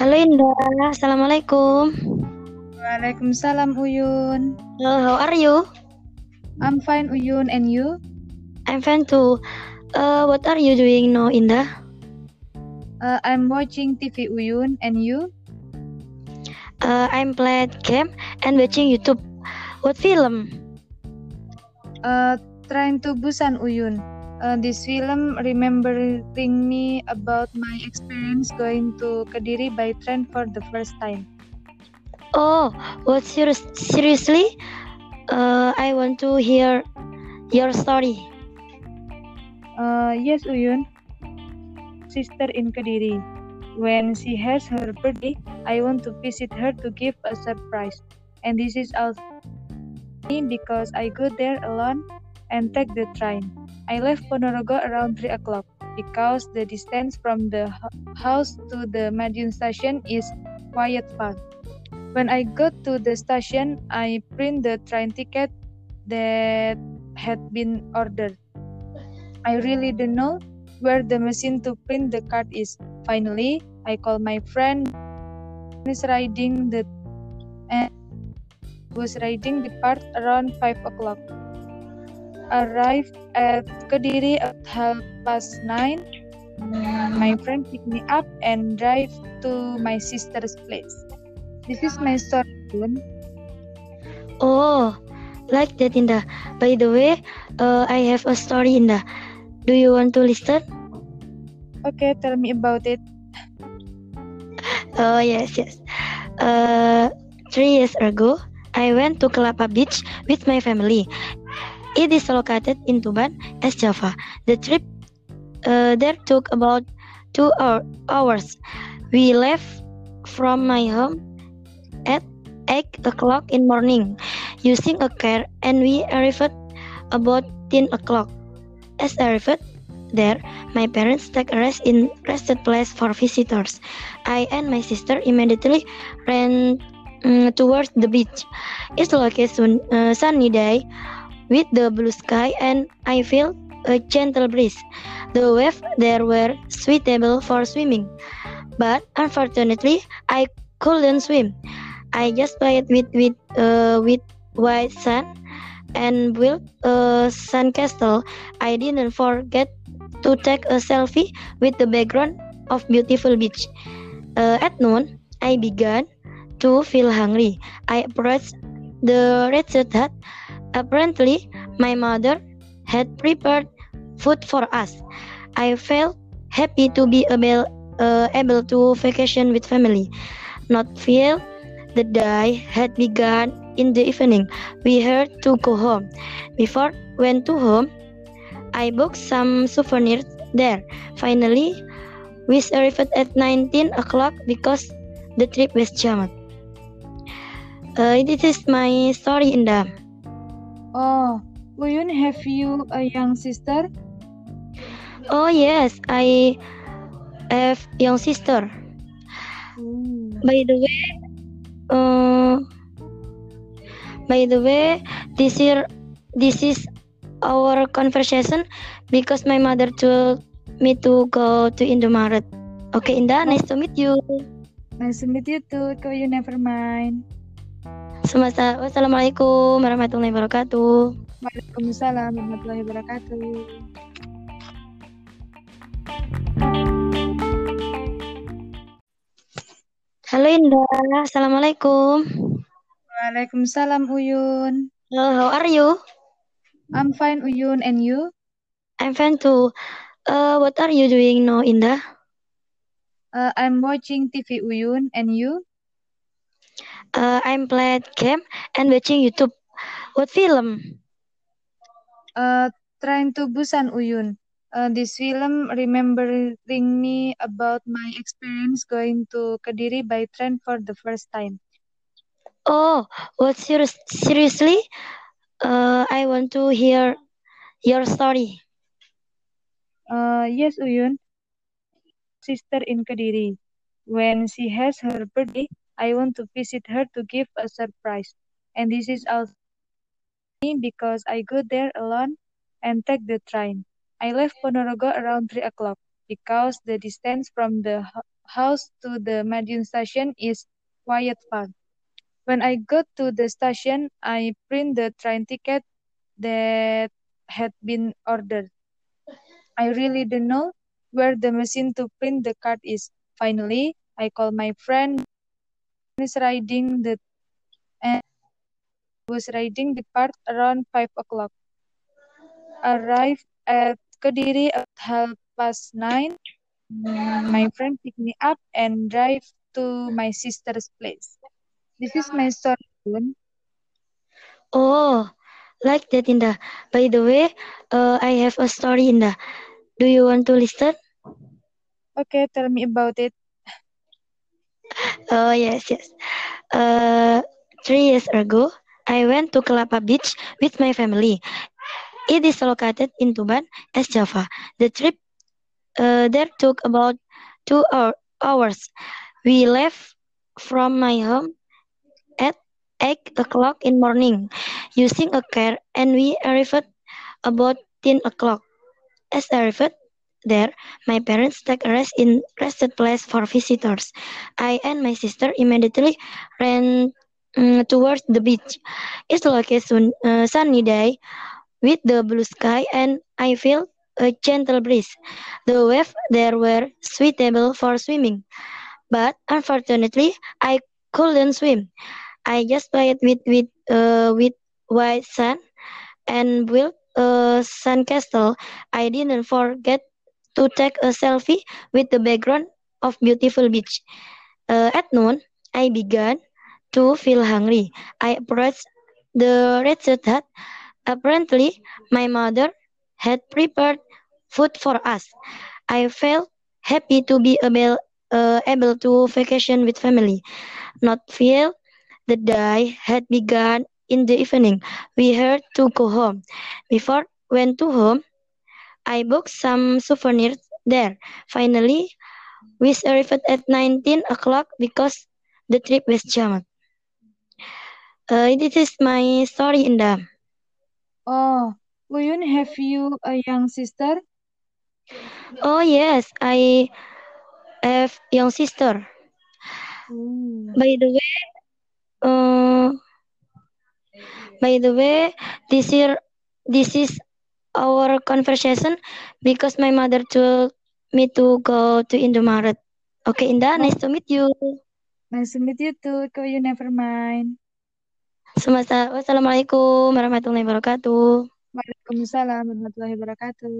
Halo Indah, Assalamualaikum. Waalaikumsalam Uyun. Hello, how are you? I'm fine Uyun and you? I'm fine too. Uh, what are you doing now, Indah? Uh, I'm watching TV Uyun and you? Uh, I'm playing game and watching YouTube. What film? Uh, Train to Busan Uyun. Uh, this film remembering me about my experience going to Kediri by train for the first time. Oh, what serious? Seriously? Uh, I want to hear your story. Uh, yes, Uyun. Sister in Kediri. When she has her birthday, I want to visit her to give a surprise. And this is also me because I go there alone and take the train. I left Ponorogo around 3 o'clock because the distance from the house to the Madiun station is quite far. When I got to the station, I print the train ticket that had been ordered. I really don't know where the machine to print the card is. Finally, I call my friend is riding the and was riding the part around 5 o'clock arrived at Kediri at half past nine. My friend picked me up and drive to my sister's place. This is my story. Oh, like that, Indah. By the way, uh, I have a story, Indah. Do you want to listen? Okay, tell me about it. Oh yes, yes. Uh, three years ago, I went to Kelapa Beach with my family it is located in Tuban, East Java. The trip uh, there took about two hour, hours. We left from my home at 8 o'clock in morning using a car and we arrived about 10 o'clock. As I arrived there, my parents take a rest in rested place for visitors. I and my sister immediately ran um, towards the beach. It's like a sun, uh, sunny day with the blue sky and I feel a gentle breeze. The waves there were suitable for swimming, but unfortunately I couldn't swim. I just played with with uh, with white sand and built a sandcastle. I didn't forget to take a selfie with the background of beautiful beach. Uh, at noon, I began to feel hungry. I approached the red hut Apparently, my mother had prepared food for us. I felt happy to be able, uh, able to vacation with family. Not feel the day had begun in the evening. We had to go home. Before went to home, I booked some souvenirs there. Finally, we arrived at 19 o'clock because the trip was jammed. Uh, this is my story, Indah. Oh, Uyun, have you a young sister? Oh yes, I have young sister. Ooh. By the way, uh, by the way, this year, this is our conversation because my mother told me to go to Indomaret. Okay, Indah, nice to meet you. Nice to meet you too. Go you never mind. Semasa Wassalamualaikum warahmatullahi wabarakatuh. Waalaikumsalam warahmatullahi wabarakatuh. Halo Indah, Assalamualaikum. Waalaikumsalam Uyun. Hello, how are you? I'm fine Uyun and you? I'm fine too. Uh, what are you doing now, Indah? Uh, I'm watching TV Uyun and you? Uh, I'm playing game and watching YouTube. What film? Uh, Train to Busan Uyun. Uh, this film remembering me about my experience going to Kediri by train for the first time. Oh, what serious? Seriously? Uh, I want to hear your story. Uh, yes, Uyun. Sister in Kediri. When she has her birthday, I want to visit her to give a surprise. And this is also because I go there alone and take the train. I left Ponorogo around 3 o'clock because the distance from the house to the Madiun station is quite far. When I got to the station, I print the train ticket that had been ordered. I really don't know where the machine to print the card is. Finally, I call my friend is riding the and was riding the card around five o'clock. Arrived at Kediri at half past nine. My friend picked me up and drive to my sister's place. This is my story. Bun. Oh, like that, Indah. By the way, uh, I have a story, Indah. Do you want to listen? Okay, tell me about it. Oh, yes, yes. Uh, three years ago, I went to Kelapa Beach with my family. It is located in Tuban, East Java. The trip uh, there took about two hour, hours. We left from my home at 8 o'clock in morning using a car and we arrived about 10 o'clock. As I arrived there, my parents took a rest in rested place for visitors. I and my sister immediately ran um, towards the beach. It's like a sun, uh, sunny day with the blue sky and I feel a gentle breeze. The waves there were suitable for swimming, but unfortunately I couldn't swim. I just played with with uh, with white sand and built a sandcastle. I didn't forget to take a selfie with the background of beautiful beach. Uh, at noon, I began to feel hungry. I approached the wretched hut. Apparently, my mother had prepared food for us. I felt happy to be able, uh, able to vacation with family, not feel the day had begun in the evening. We had to go home. Before went to home, I booked some souvenirs there. Finally, we arrived at 19 o'clock because the trip was jammed. Uh, this is my story, Indah. Oh, Uyun, have you a young sister? Oh yes, I have young sister. Ooh. By the way, uh, by the way, this year this is our conversation because my mother told me to go to Indomaret. Okay, Indah, nice to meet you. Nice to meet you too. Ko you never mind. Semasa wassalamualaikum warahmatullahi wabarakatuh. Waalaikumsalam warahmatullahi wabarakatuh.